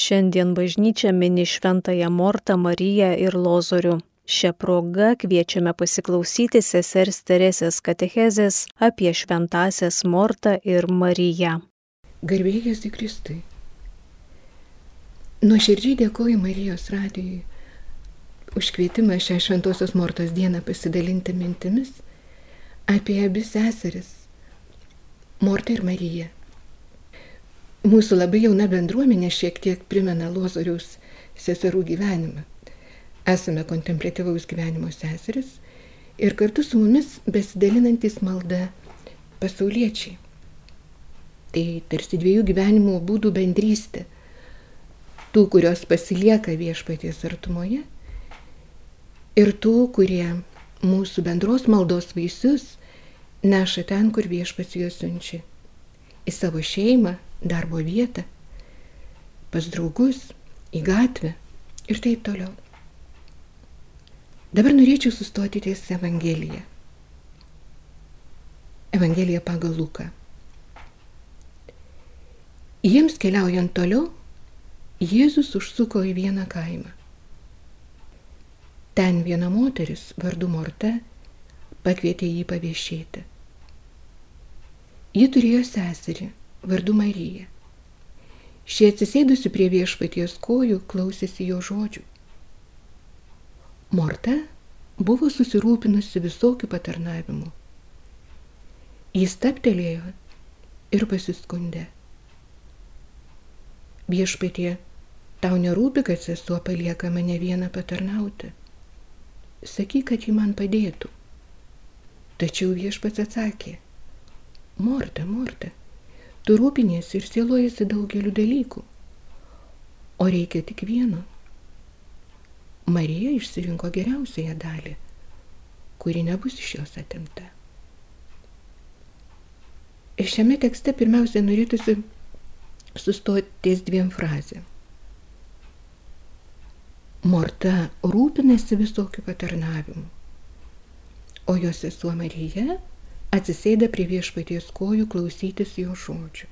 Šiandien bažnyčia mini šventąją Mortą, Mariją ir Lozorių. Šią progą kviečiame pasiklausyti sesers Teresės katechezės apie šventasias Mortą ir Mariją. Garbėjas į Kristui. Nuoširdžiai dėkoju Marijos radijui už kvietimą šią šventosios Mortos dieną pasidalinti mintimis apie abi seseris - Mortą ir Mariją. Mūsų labai jauna bendruomenė šiek tiek primena Lozoriaus seserų gyvenimą. Esame kontemplatyvaus gyvenimo seseris ir kartu su mumis besidalinantis malda pasauliečiai. Tai tarsi dviejų gyvenimo būdų bendrystė. Tų, kurios pasilieka viešpaties artumoje ir tų, kurie mūsų bendros maldos vaisius neša ten, kur viešpats juos siunčia. Į savo šeimą, darbo vietą, pas draugus, į gatvę ir taip toliau. Dabar norėčiau sustoti ties Evangeliją. Evangelija pagal Luką. Jiems keliaujant toliau, Jėzus užsuko į vieną kaimą. Ten viena moteris vardu Morta pakvietė jį paviešėti. Ji turėjo seserį vardu Marija. Šie atsisėdusi prie viešpaties kojų klausėsi jo žodžių. Morta buvo susirūpinusi visokių patarnavimų. Jis taptelėjo ir pasiskundė. Viešpatie, tau nerūpi, kad sesuo palieka mane vieną patarnauti. Sakyk, kad ji man padėtų. Tačiau viešpats atsakė, Morta, Morta, Tu rūpiniesi ir sielojasi daugeliu dalykų, o reikia tik vieno. Marija išsirinko geriausiąją dalį, kuri nebus iš jos atimta. Ir šiame tekste pirmiausia norėtųsi sustoti ties dviem frazėm. Morta rūpinasi visokių patarnavimų, o jos sesuo Marija atsisėda prie viešpaties kojų klausytis jo žodžių.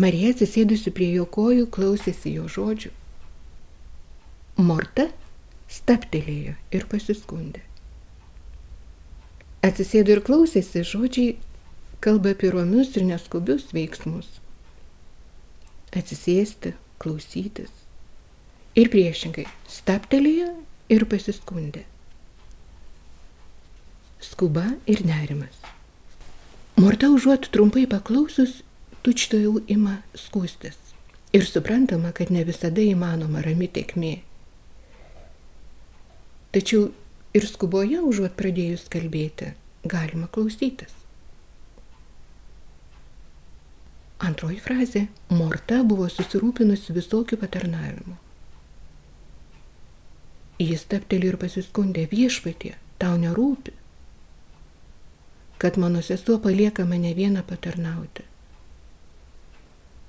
Marija atsisėdusi prie jo kojų klausėsi jo žodžių. Morta staptelėjo ir pasiskundė. Atsisėdo ir klausėsi žodžiai, kalba apie romius ir neskubius veiksmus. Atsisėsti, klausytis. Ir priešingai, staptelėjo ir pasiskundė skuba ir nerimas. Morta užuot trumpai paklausus, tučto jau ima skūstis. Ir suprantama, kad ne visada įmanoma rami tekmė. Tačiau ir skuboje užuot pradėjus kalbėti, galima klausytis. Antroji frazė - Morta buvo susirūpinusi visokių patarnavimų. Jis tapteli ir pasiskundė viešpatie, tau nerūpi kad mano sesuo palieka mane vieną patarnauti.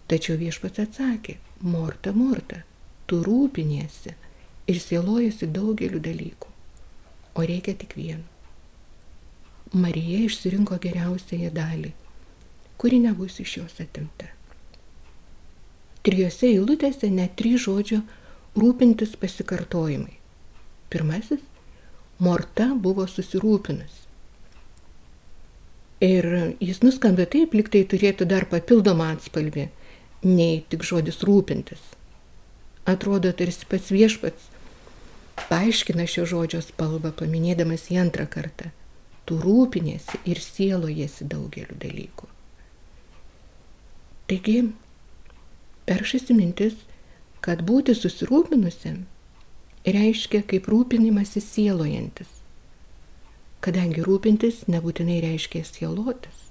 Tačiau viešpats atsakė, Morta, Morta, tu rūpiniesi ir sielojasi daugeliu dalykų, o reikia tik vieno. Marija išsirinko geriausiąją dalį, kuri nebus iš jos atimta. Trijose eilutėse net trys žodžio rūpintis pasikartojimai. Pirmasis - Morta buvo susirūpinusi. Ir jis nuskambė taip, liktai turėtų dar papildomą atspalvį, nei tik žodis rūpintis. Atrodo, tarsi pats viešpats paaiškina šio žodžio spalvą, paminėdamas į antrą kartą. Tu rūpinėsi ir sielojasi daugeliu dalykų. Taigi, peršasi mintis, kad būti susirūpinusiam reiškia kaip rūpinimasis sielojantis kadangi rūpintis nebūtinai reiškia sielotis.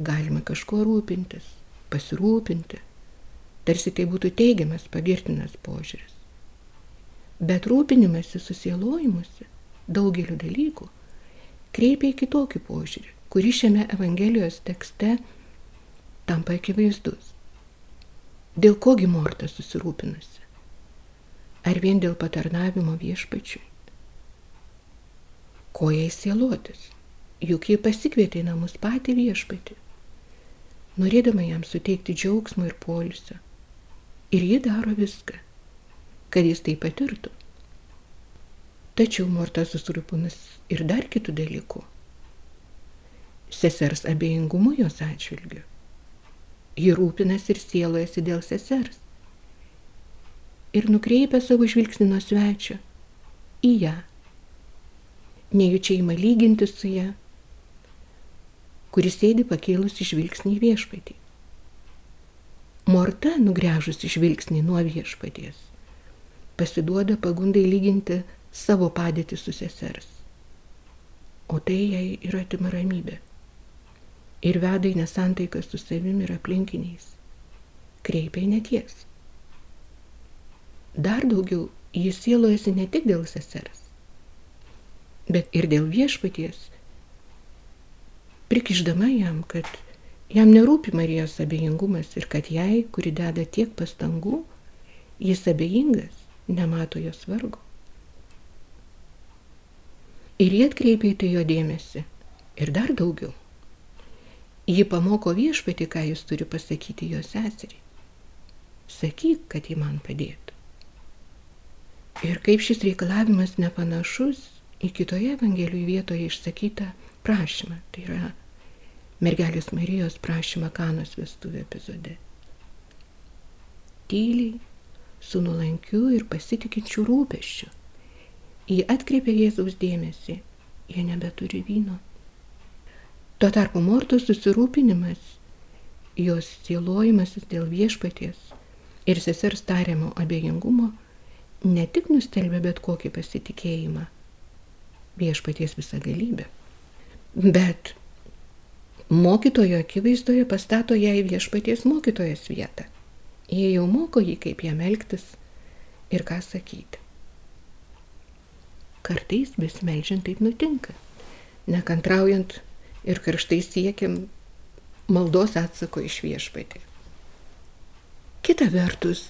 Galima kažkuo rūpintis, pasirūpinti, tarsi tai būtų teigiamas, pagirtinas požiūris. Bet rūpinimasi susielojimusi daugeliu dalykų kreipia į kitokį požiūrį, kurį šiame Evangelijos tekste tampa akivaizdus. Dėl kogi Morta susirūpinusi? Ar vien dėl patarnavimo viešpačiui? Ko jai sielotis, juk ji pasikvietė į namus patį viešpatį. norėdama jam suteikti džiaugsmo ir polisio. Ir ji daro viską, kad jis tai patirtų. Tačiau Morta susirūpinus ir dar kitų dalykų. Sesers abejingumu jos atžvilgiu. Ji rūpinasi ir sielojasi dėl sesers. Ir nukreipia savo žvilgsnį nuo svečio į ją. Nejučia įma lyginti su ją, kuris sėdi pakėlusi žvilgsnį į viešpatį. Morta, nugrežusi žvilgsnį nuo viešpaties, pasiduoda pagundai lyginti savo padėtį su sesers. O tai jai yra atima ramybė. Ir veda į nesantaiką su savimi ir aplinkiniais. Kreipia į neties. Dar daugiau jis sielojasi ne tik dėl sesers, bet ir dėl viešpaties, prikiždama jam, kad jam nerūpi Marijos abejingumas ir kad jai, kuri deda tiek pastangų, jis abejingas, nemato jos vargo. Ir jie atkreipia į tai jo dėmesį. Ir dar daugiau. Ji pamoko viešpati, ką jis turi pasakyti jo seseriai. Sakyk, kad ji man padėtų. Ir kaip šis reikalavimas nepanašus į kitoje Evangelijų vietoje išsakytą prašymą. Tai yra mergelės Marijos prašymą Kanos vestuvė epizode. Tyliai, su nuolankiu ir pasitikinčiu rūpeščiu Jį atkreipė Jėzaus dėmesį, jie nebeturi vyno. Tuo tarpu Mortos susirūpinimas, jos sielojimasis dėl viešpaties ir sesers tariamo abejingumo ne tik nustelbė bet kokį pasitikėjimą viešpaties visą galybę, bet mokytojo akivaizdoje pastato jai viešpaties mokytojas vietą. Jie jau moko jį, kaip jam elgtis ir ką sakyti. Kartais besimeldžiant taip nutinka. Nekantraujant ir karštai siekiam maldos atsako iš viešpatį. Kita vertus,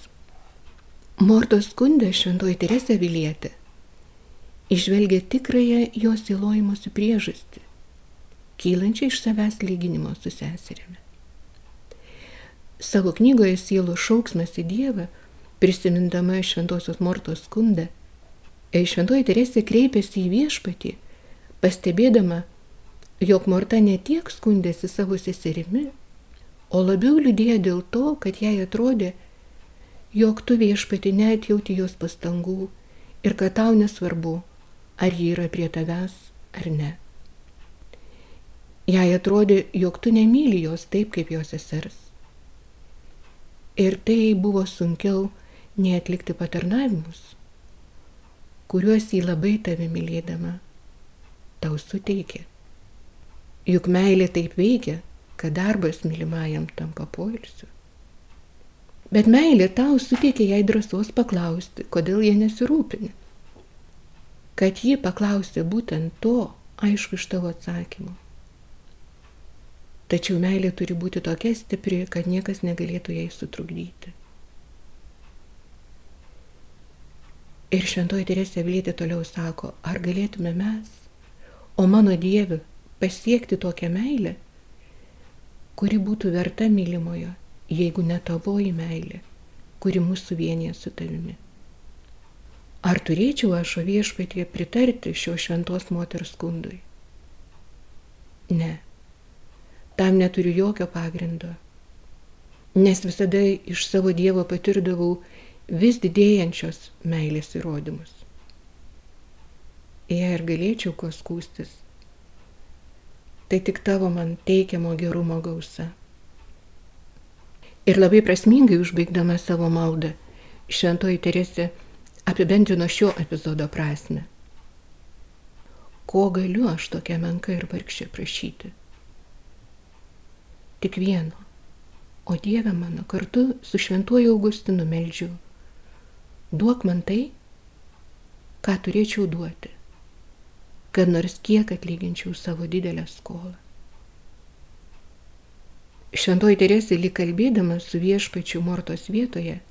Mortos skundė šventoji Teresė Vilietė išvelgia tikrąją jos įlojimusi priežastį, kylančią iš savęs lyginimo su seserimi. Savo knygoje sielo šauksmas į Dievą, prisimindama šventosios Mortos skundą, Šventoji Teresė kreipėsi į viešpatį, pastebėdama, jog Morta ne tiek skundėsi savo seserimi, o labiau liūdėjo dėl to, kad jai atrodė, jog tu viešpatį neatjauti jos pastangų ir kad tau nesvarbu, ar ji yra prie tavęs ar ne. Jai atrodė, jog tu nemyli jos taip kaip jos sesers. Ir tai buvo sunkiau nei atlikti patarnavimus kuriuos jį labai tave mylėdama tau suteikia. Juk meilė taip veikia, kad darbas mylimajam tampa poilsiu. Bet meilė tau suteikia jai drąsos paklausti, kodėl jie nesirūpini. Kad ji paklausė būtent to, aišku, iš tavo atsakymų. Tačiau meilė turi būti tokia stipri, kad niekas negalėtų jai sutrukdyti. Ir šventoji Teresė Vilietė toliau sako, ar galėtume mes, o mano Dieve, pasiekti tokią meilę, kuri būtų verta mylimojo, jeigu ne tavoji meilė, kuri mūsų vienyje su tavimi. Ar turėčiau aš o viešpatie pritarti šio šventos moters skundui? Ne, tam neturiu jokio pagrindo, nes visada iš savo Dievo patirdavau vis didėjančios meilės įrodymus. Jei ir galėčiau kuo skūstis, tai tik tavo man teikiamo gerumo gausa. Ir labai prasmingai užbaigdama savo maldą, šventoji Teresė apibendrino šio epizodo prasme. Ko galiu aš tokia menka ir vargšė prašyti? Tik vieno. O Dieve mano, kartu su šventuoju Augustinu meldžiu duok man tai, ką turėčiau duoti, kad nors kiek atlyginčiau savo didelę skolą. Šventoji Teresė lyg kalbėdama su viešpačiu Mortos vietoje,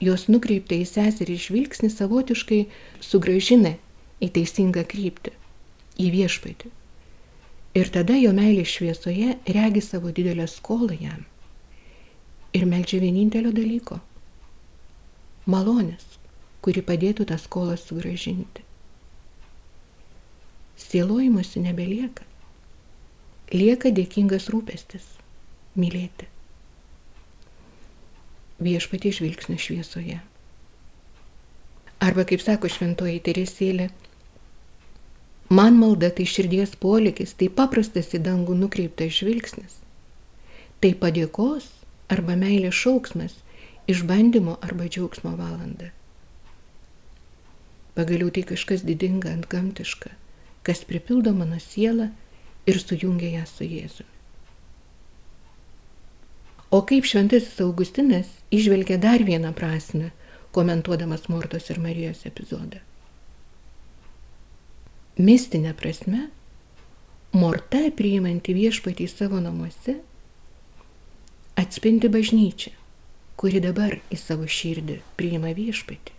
jos nukreipta į seserį žvilgsnį savotiškai sugražina į teisingą kryptį, į viešpatį. Ir tada jo meilės šviesoje regi savo didelę skolą jam. Ir melčia vienintelio dalyko - malonės, kuri padėtų tą skolą sugražinti. Sielojimuose nebelieka. Lieka dėkingas rūpestis - mylėti. Viešpatie žvilgsnio šviesoje. Arba, kaip sako šventoji Teresėlė, Man malda tai širdies polikis, tai paprastas į dangų nukreiptas žvilgsnis. Tai padėkos arba meilės šauksmas, išbandymo arba džiaugsmo valanda. Pagaliau tai kažkas didinga ant gamtiška, kas pripildo mano sielą ir sujungia ją su Jėzumi. O kaip šventasis Augustinas išvelgia dar vieną prasme, komentuodamas Mortos ir Marijos epizodą mistinė prasme, morta priimanti viešpatį savo namuose atspindi bažnyčią, kuri dabar į savo širdį priima viešpatį.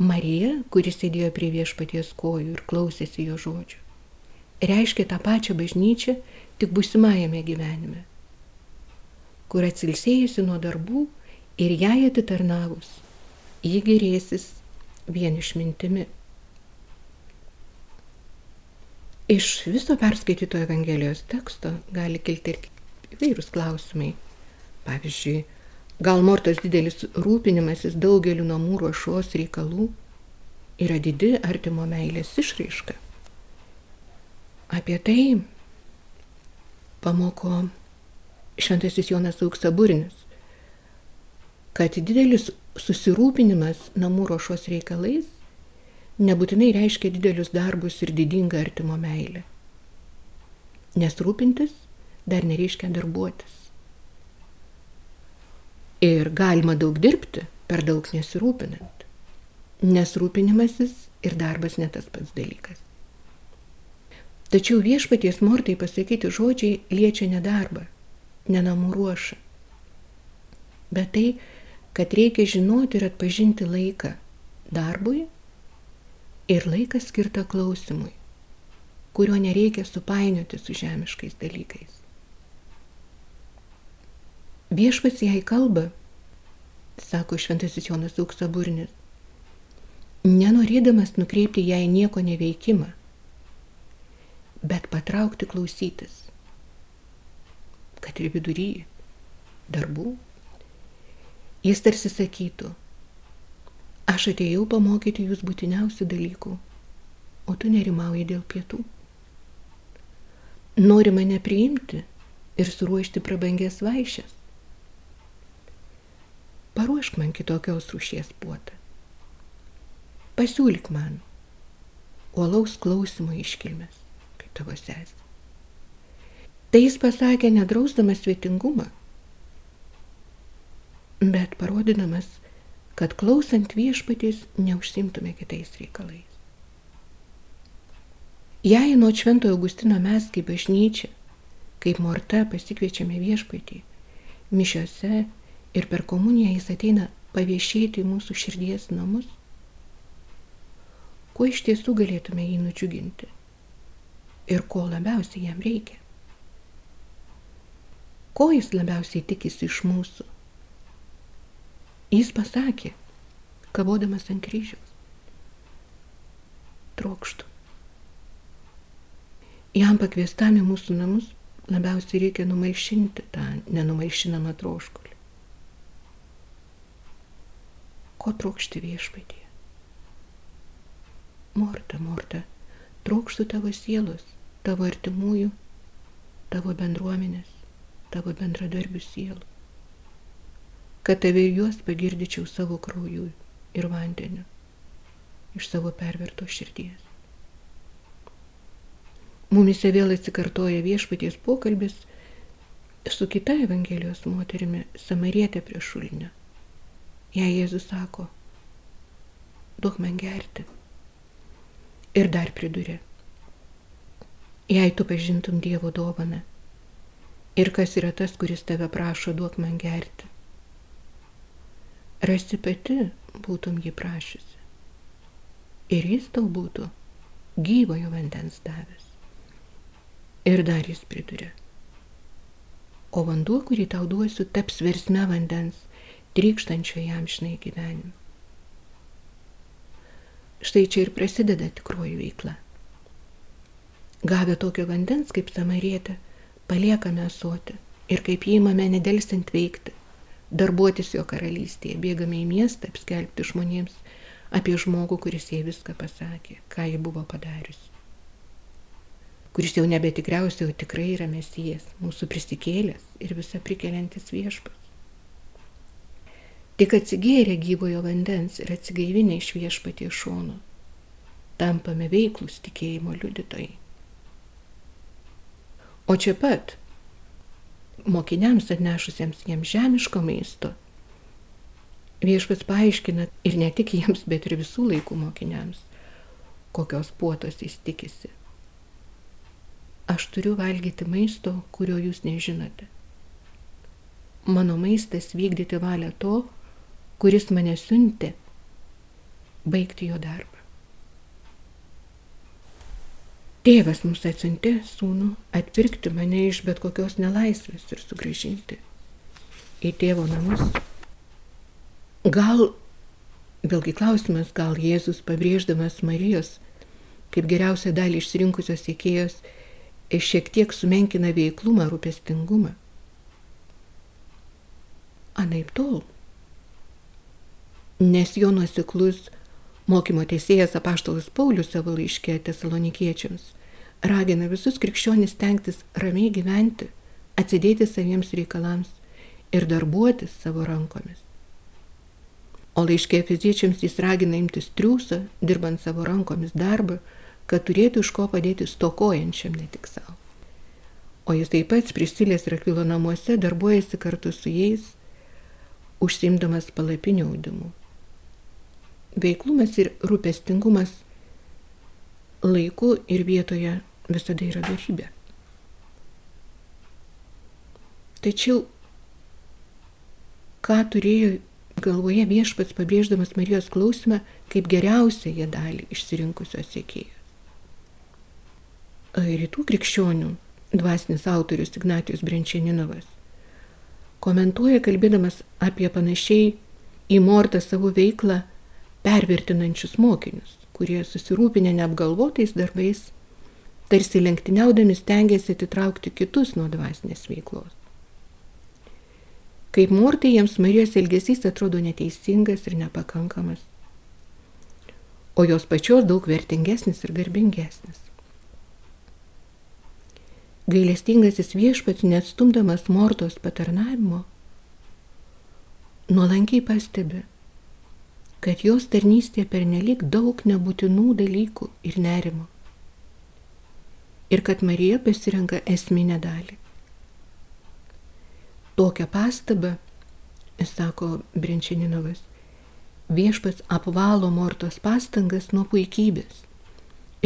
Marija, kuri sėdėjo prie viešpaties kojų ir klausėsi jo žodžių, reiškia tą pačią bažnyčią tik busimajame gyvenime, kur atsilsėjusi nuo darbų ir jai atitarnavus, ji gerėsis vien išmintimi Iš viso perskaityto Evangelijos teksto gali kilti ir įvairūs klausimai. Pavyzdžiui, gal Mortos didelis rūpinimasis daugeliu namų ruošos reikalų yra didi artimo meilės išraiška. Apie tai pamoko šventasis Jonas Auksaburinis, kad didelis susirūpinimas namų ruošos reikalais nebūtinai reiškia didelius darbus ir didingą artimo meilę. Nes rūpintis dar nereiškia darbuotis. Ir galima daug dirbti, per daug nesirūpinant. Nes rūpinimasis ir darbas ne tas pats dalykas. Tačiau viešpaties mortai pasakyti žodžiai liečia ne darbą, ne namų ruošą, bet tai, kad reikia žinoti ir atpažinti laiką darbui ir laikas skirta klausimui, kurio nereikia supainioti su žemiškais dalykais. Viešpats jai kalba, sako šventasis Jonas Auksaburnis, nenorėdamas nukreipti jai nieko neveikimą, bet patraukti klausytis, kad ir vidury darbų jis tarsi sakytų, Aš atėjau pamokyti jūs būtiniausių dalykų, o tu nerimauji dėl pietų. Nori mane priimti ir suruošti prabangės vaišės. Paruošk man kitokios rūšies puotą. Pasiūlyk man uolaus klausimo iškilmės, kaip tavo sesė. Tai jis pasakė nedrausdamas svetingumą, bet parodydamas kad klausant viešpatys neužsimtume kitais reikalais. Jei nuo Šventojo Augustino mes kaip bažnyčia, kaip morta pasikviečiame viešpatį, mišiose ir per komuniją jis ateina paviešėti mūsų širdies namus, kuo iš tiesų galėtume jį nudžiuginti ir ko labiausiai jam reikia. Ko jis labiausiai tikisi iš mūsų? Jis pasakė, kabodamas ant kryžiaus. Trokštų. Jam pakviestam į mūsų namus labiausiai reikia numaišinti tą nenumaišinamą troškulį. Ko trokšti viešpatie? Morta, Morta, trokštų tavo sielos, tavo artimųjų, tavo bendruomenės, tavo bendradarbių sielų kad tave ir juos pagirdyčiau savo krauju ir vandeniu iš savo perverto širdies. Mumise vėl atsikartoja viešpaties pokalbis su kita Evangelijos moterimi, Samarietė prie šulinio. Jei Jėzus sako, duok man gerti. Ir dar pridurė, jei tu pažintum Dievo dovaną ir kas yra tas, kuris tave prašo, duok man gerti rasi pati būtum jį prašysi. Ir jis tau būtų gyvojo vandens davęs. Ir dar jis priduria. O vanduo, kurį tau duosiu, taps versme vandens, trykštančio jam žinai gyvenimu. Štai čia ir prasideda tikroji veikla. Gavę tokio vandens kaip samarietė, paliekame asuoti ir kaip jį įmame nedelsint veikti, darbuotis jo karalystėje, bėgame į miestą apskelbti žmonėms apie žmogų, kuris jai viską pasakė, ką ji buvo padariusi. Kuris jau nebe tikriausiai, jau tikrai yra mesijas, mūsų prisikėlęs ir visą prikeliantis viešpas. Tik atsigėrę gyvojo vandens ir atsigaivinę iš viešpatie šono, tampame veiklus tikėjimo liudytojai. O čia pat mokiniams atnešusiems jiems žemiško maisto, viešpats paaiškina ir ne tik jiems, bet ir visų laikų mokiniams, kokios puotos jis tikisi. Aš turiu valgyti maisto, kurio jūs nežinote. Mano maistas vykdyti valią to, kuris mane siuntė, baigti jo darbą. Tėvas mums atsiuntė sūnų atpirkti mane iš bet kokios nelaisvės ir sugražinti į tėvo namus. Gal, vėlgi klausimas, gal Jėzus pabrėždamas Marijos kaip geriausią dalį išsirinkusios sėkėjos šiek tiek sumenkina veiklumą, rūpestingumą. Anaip tol. Nes jo nuoseklus Mokymo teisėjas apaštalas Paulius savo laiškė tesalonikiečiams ragina visus krikščionis tenktis ramiai gyventi, atsidėti saviems reikalams ir darbuotis savo rankomis. O laiškė fiziečiams jis ragina imtis triūsą, dirbant savo rankomis darbą, kad turėtų iš ko padėti stokojančiam ne tik savo. O jis taip pat prisilės Rakvilo namuose darbuojasi kartu su jais, užsimdamas palapinių audimu veiklumas ir rūpestingumas laiku ir vietoje visada yra darybė. Tačiau, ką turėjo galvoje viešpats pabrėždamas Marijos klausimą kaip geriausią jie dalį išsirinkusios sėkėjos. Rytų krikščionių dvasinis autorius Ignatijus Brenčianinovas komentuoja kalbėdamas apie panašiai į Mortą savo veiklą pervertinančius mokinius, kurie susirūpinę neapgalvotais darbais, tarsi lenktyniaudami stengiasi atitraukti kitus nuo dvasinės veiklos. Kaip mortai jiems Marijos elgesys atrodo neteisingas ir nepakankamas, o jos pačios daug vertingesnis ir garbingesnis. Gailestingasis viešpats, neatstumdamas mortos patarnavimo, nuolankiai pastebi, kad jos tarnystė pernelik daug nebūtinų dalykų ir nerimo. Ir kad Marija pasirenka esminę dalį. Tokią pastabą, sako Brenčininovas, viešpats apvalo mortos pastangas nuo puikybės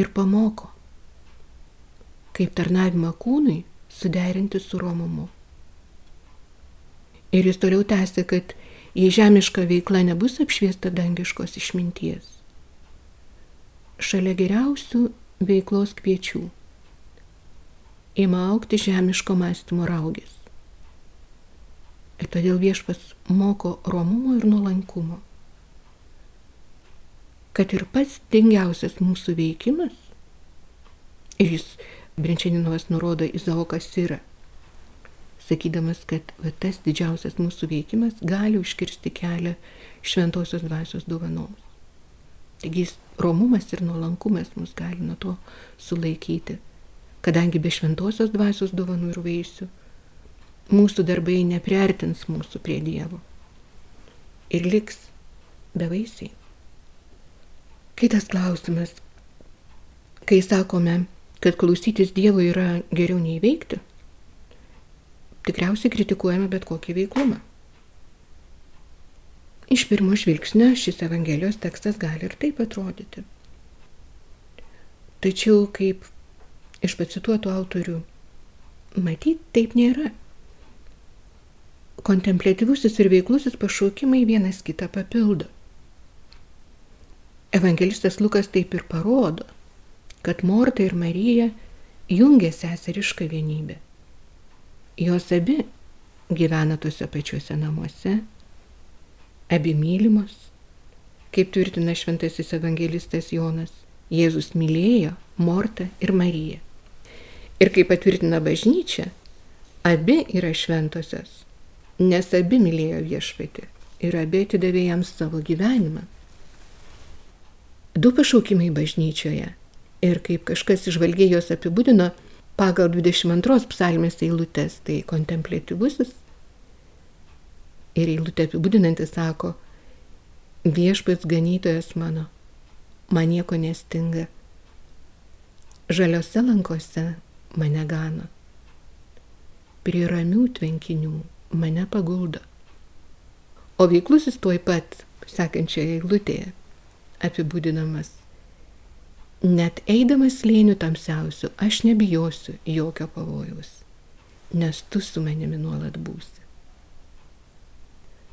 ir pamoko, kaip tarnavimą kūnui suderinti su romumu. Ir jis toliau tęsė, kad jei žemiška veikla nebus apšviesta dangiškos išminties. Šalia geriausių veiklos kviečių ima aukti žemiško mąstymo raugės. Ir todėl viešpas moko romumo ir nuolankumo. Kad ir pats dingiausias mūsų veikimas, ir jis Brenčianinovas nurodo Izaokas yra, sakydamas, kad va, tas didžiausias mūsų veikimas gali užkirsti kelią šventosios dvasios dovanoms. Taigi romumas ir nuolankumas mus gali nuo to sulaikyti, kadangi be šventosios dvasios dovanų ir vaisių mūsų darbai nepriartins mūsų prie Dievo ir liks bevaisiai. Kitas klausimas, kai sakome, kad klausytis Dievo yra geriau nei veikti, tikriausiai kritikuojame bet kokį veiklumą. Iš pirmo žvilgsnio šis Evangelijos tekstas gali ir taip atrodyti. Tačiau, kaip iš pacituotų autorių, matyt, taip nėra. Kontemplatyvusis ir veiklusis pašaukimai vienas kitą papildo. Evangelistas Lukas taip ir parodo, kad Morta ir Marija jungia seserišką vienybę. Jos abi gyvena tuose pačiuose namuose, abi mylimos, kaip tvirtina šventasis evangelistas Jonas. Jėzus mylėjo Mortą ir Mariją. Ir kaip patvirtina bažnyčia, abi yra šventosios, nes abi mylėjo viešpatį ir abi atidavė jam savo gyvenimą. Du pašaukimai bažnyčioje ir kaip kažkas išvalgiai jos apibūdino pagal 22 psalmės eilutės, tai kontemplatyvusis ir eilutė apibūdinantis sako, viešpats ganytojas mano, man nieko nestinga, žaliose lankose mane gana, prie ramių tvenkinių mane paguldo. O veiklusis tuoj pat, sekančioje eilutėje, apibūdinamas Net eidamas slėnių tamsiausių, aš nebijosiu jokio pavojaus, nes tu su manimi nuolat būsi.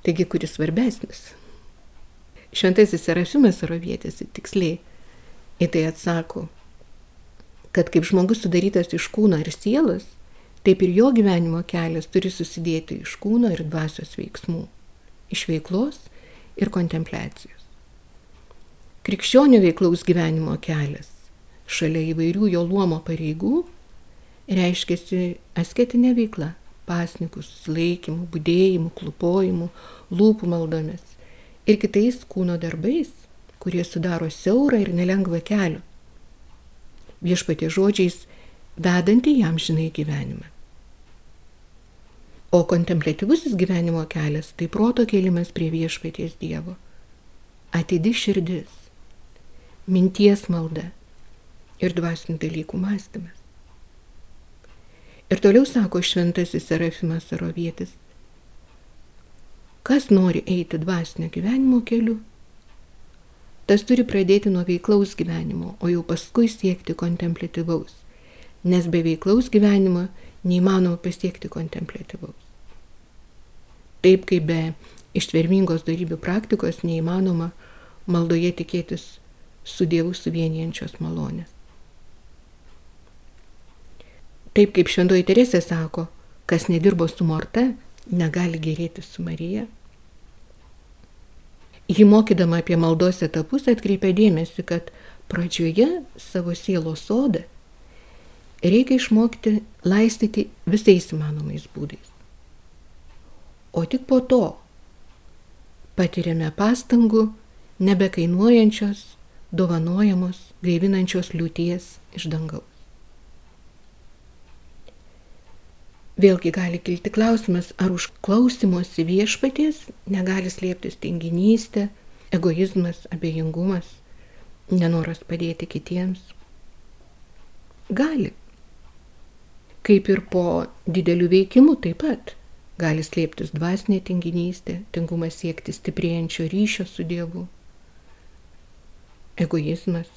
Taigi, kuris svarbesnis? Šventasis Serafimas Arovietis tiksliai į tai atsako, kad kaip žmogus sudarytas iš kūno ir sielos, taip ir jo gyvenimo kelias turi susidėti iš kūno ir dvasios veiksmų, iš veiklos ir kontempliacijos. Krikščionių veiklaus gyvenimo kelias, šalia įvairių jo luomo pareigų, reiškiasi asketinė veikla - pasnikų, susilaikymų, būdėjimų, klupojimų, lūpų maldomis ir kitais kūno darbais, kurie sudaro siaurą ir nelengvą kelią. Viešpatie žodžiais vedantį jam žinai gyvenimą. O kontemplatyvusis gyvenimo kelias tai proto kelimas prie viešpaties Dievo. Atidi širdis minties malda ir dvasinių dalykų mąstymas. Ir toliau sako šventasis Serafimas Sarovietis, kas nori eiti dvasinio gyvenimo keliu, tas turi pradėti nuo veiklaus gyvenimo, o jau paskui siekti kontemplatyvaus, nes be veiklaus gyvenimo neįmanoma pasiekti kontemplatyvaus. Taip kaip be ištvermingos darybių praktikos neįmanoma maldoje tikėtis su Dievu suvienijančios malonės. Taip kaip šventoji Teresė sako, kas nedirbo su Morta, negali gerėti su Marija. Ji mokydama apie maldos etapus atkreipia dėmesį, kad pradžioje savo sielos sodą reikia išmokti laistyti visais įmanomais būdais. O tik po to patiriame pastangų nebekainuojančios dovanojamos gaivinančios liūties iš dangaus. Vėlgi gali kilti klausimas, ar už klausimuose viešpaties negali slėptis tinginystė, egoizmas, abejingumas, nenoras padėti kitiems. Gali. Kaip ir po didelių veikimų taip pat gali slėptis dvasinė tinginystė, tingumas siekti stiprėjančio ryšio su Dievu egoizmas,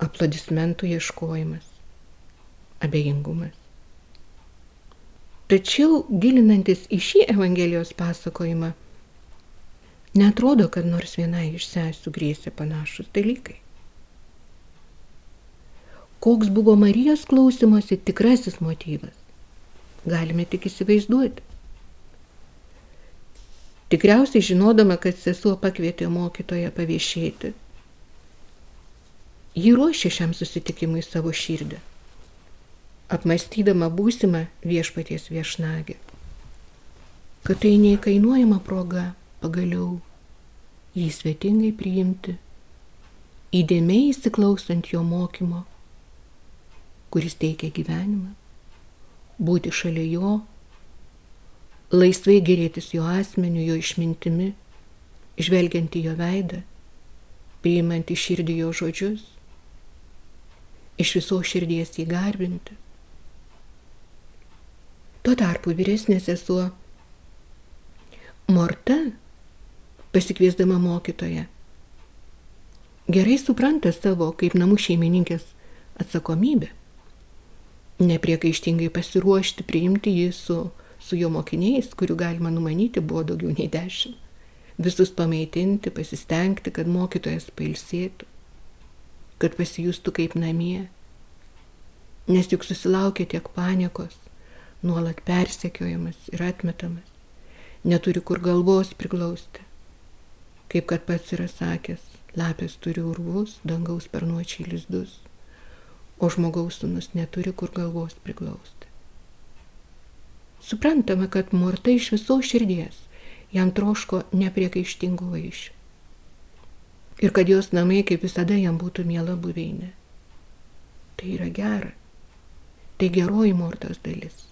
aplodismentų ieškojimas, abejingumas. Tačiau gilinantis į šį Evangelijos pasakojimą, netrodo, kad nors vienai iš sesų grėsė panašus dalykai. Koks buvo Marijos klausimosi tikrasis motyvas, galime tik įsivaizduoti. Tikriausiai žinodama, kad sesuo pakvietė mokytoją paviešėti, Ji ruošia šiam susitikimui savo širdį, apmastydama būsimą viešpaties viešnagę. Kad tai neįkainuojama proga pagaliau jį svetingai priimti, įdėmiai įsiklausant jo mokymo, kuris teikia gyvenimą, būti šalia jo, laisvai gerėtis jo asmeniu, jo išmintimi, žvelgiant į jo veidą, priimant į širdį jo žodžius iš viso širdies jį garbinti. Tuo tarpu vyresnė sesuo Morta, pasikviesdama mokytoją, gerai supranta savo kaip namų šeimininkės atsakomybę. Nepriekaištingai pasiruošti priimti jį su, su jo mokiniais, kurių galima numanyti buvo daugiau nei dešimt. Visus pamaitinti, pasistengti, kad mokytojas pailsėtų kad pasijustų kaip namie. nes juk susilaukė tiek paniekos, nuolat persekiojamas ir atmetamas, neturi kur galvos priglausti. Kaip kad pats yra sakęs, lapės turi urvus, dangaus pernuočiai lizdus, o žmogaus sunus neturi kur galvos priglausti. Suprantama, kad Morta iš viso širdies jam troško nepriekaištingų vaišių. Ir kad jos namai kaip visada jam būtų miela buveinė. Tai yra gera. Tai geroji mortos dalis.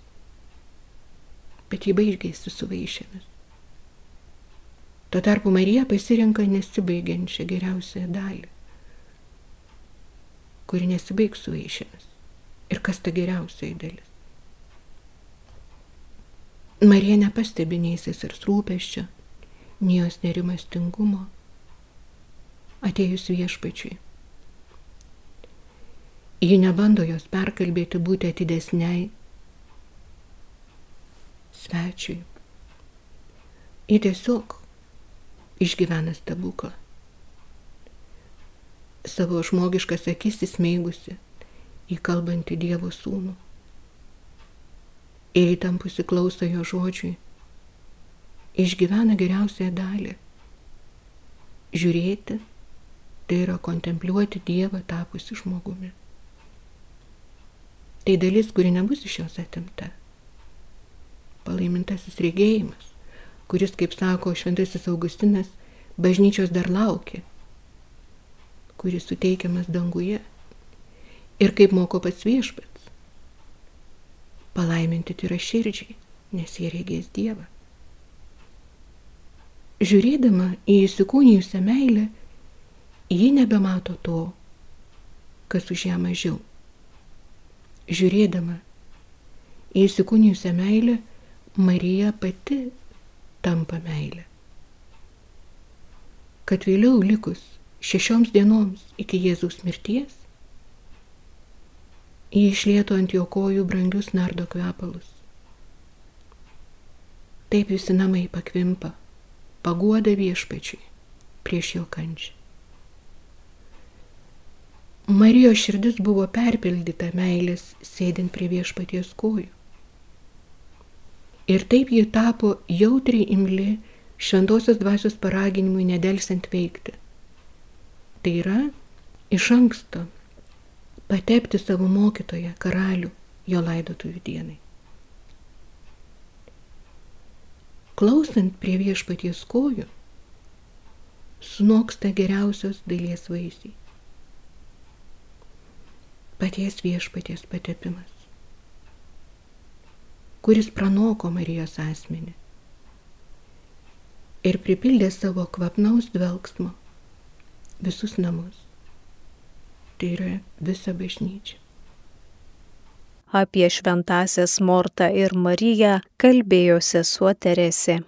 Bet jį baigėsi su vaišėmis. Tuo tarpu Marija pasirenka nesibaigiančią geriausią dalį, kuri nesibaigs su vaišėmis. Ir kas ta geriausiai dalis? Marija nepastebi nei sesers rūpeščio, nei jos nerimastingumo, atėjus viešpačiui. Ji nebando jos perkalbėti būti atidesniai svečiui. Ji tiesiog išgyvena stebuklą. Savo žmogiškas akis įsmeigusi į kalbantį Dievo sūnų. Ir įtampusi klauso jo žodžiui. Išgyvena geriausią dalį. Žiūrėti tai yra kontempliuoti Dievą tapusi žmogumi. Tai dalis, kuri nebus iš jos atimta. Palaimintasis regėjimas, kuris, kaip sako šventasis Augustinas, bažnyčios dar laukia, kuris suteikiamas danguje. Ir kaip moko pats viešpats. Palaiminti yra širdžiai, nes jie regės Dievą. Žiūrėdama į įsikūnijusią meilę, ji nebemato to, kas už ją mažiau žiūrėdama į įsikūnijusią meilę, Marija pati tampa meilė. Kad vėliau likus šešioms dienoms iki Jėzaus mirties, jį išlėto ant jo kojų brangius nardo kvepalus. Taip visi namai pakvimpa, paguoda viešpačiui prieš jo kančią. Marijos širdis buvo perpildyta meilės sėdint prie viešpaties kojų. Ir taip ji tapo jautriai imli šventosios dvasios paraginimui nedelsiant veikti. Tai yra iš anksto patepti savo mokytoją, karalių, jo laidotuvių dienai. Klausant prie viešpaties kojų, sunoksta geriausios dalies vaisiai paties viešpaties patepimas, kuris pranoko Marijos asmenį ir pripildė savo kvapnaus dvelgsmo visus namus. Tai yra visa bažnyčia. Apie šventasias Mortą ir Mariją kalbėjo sesuo Teresė.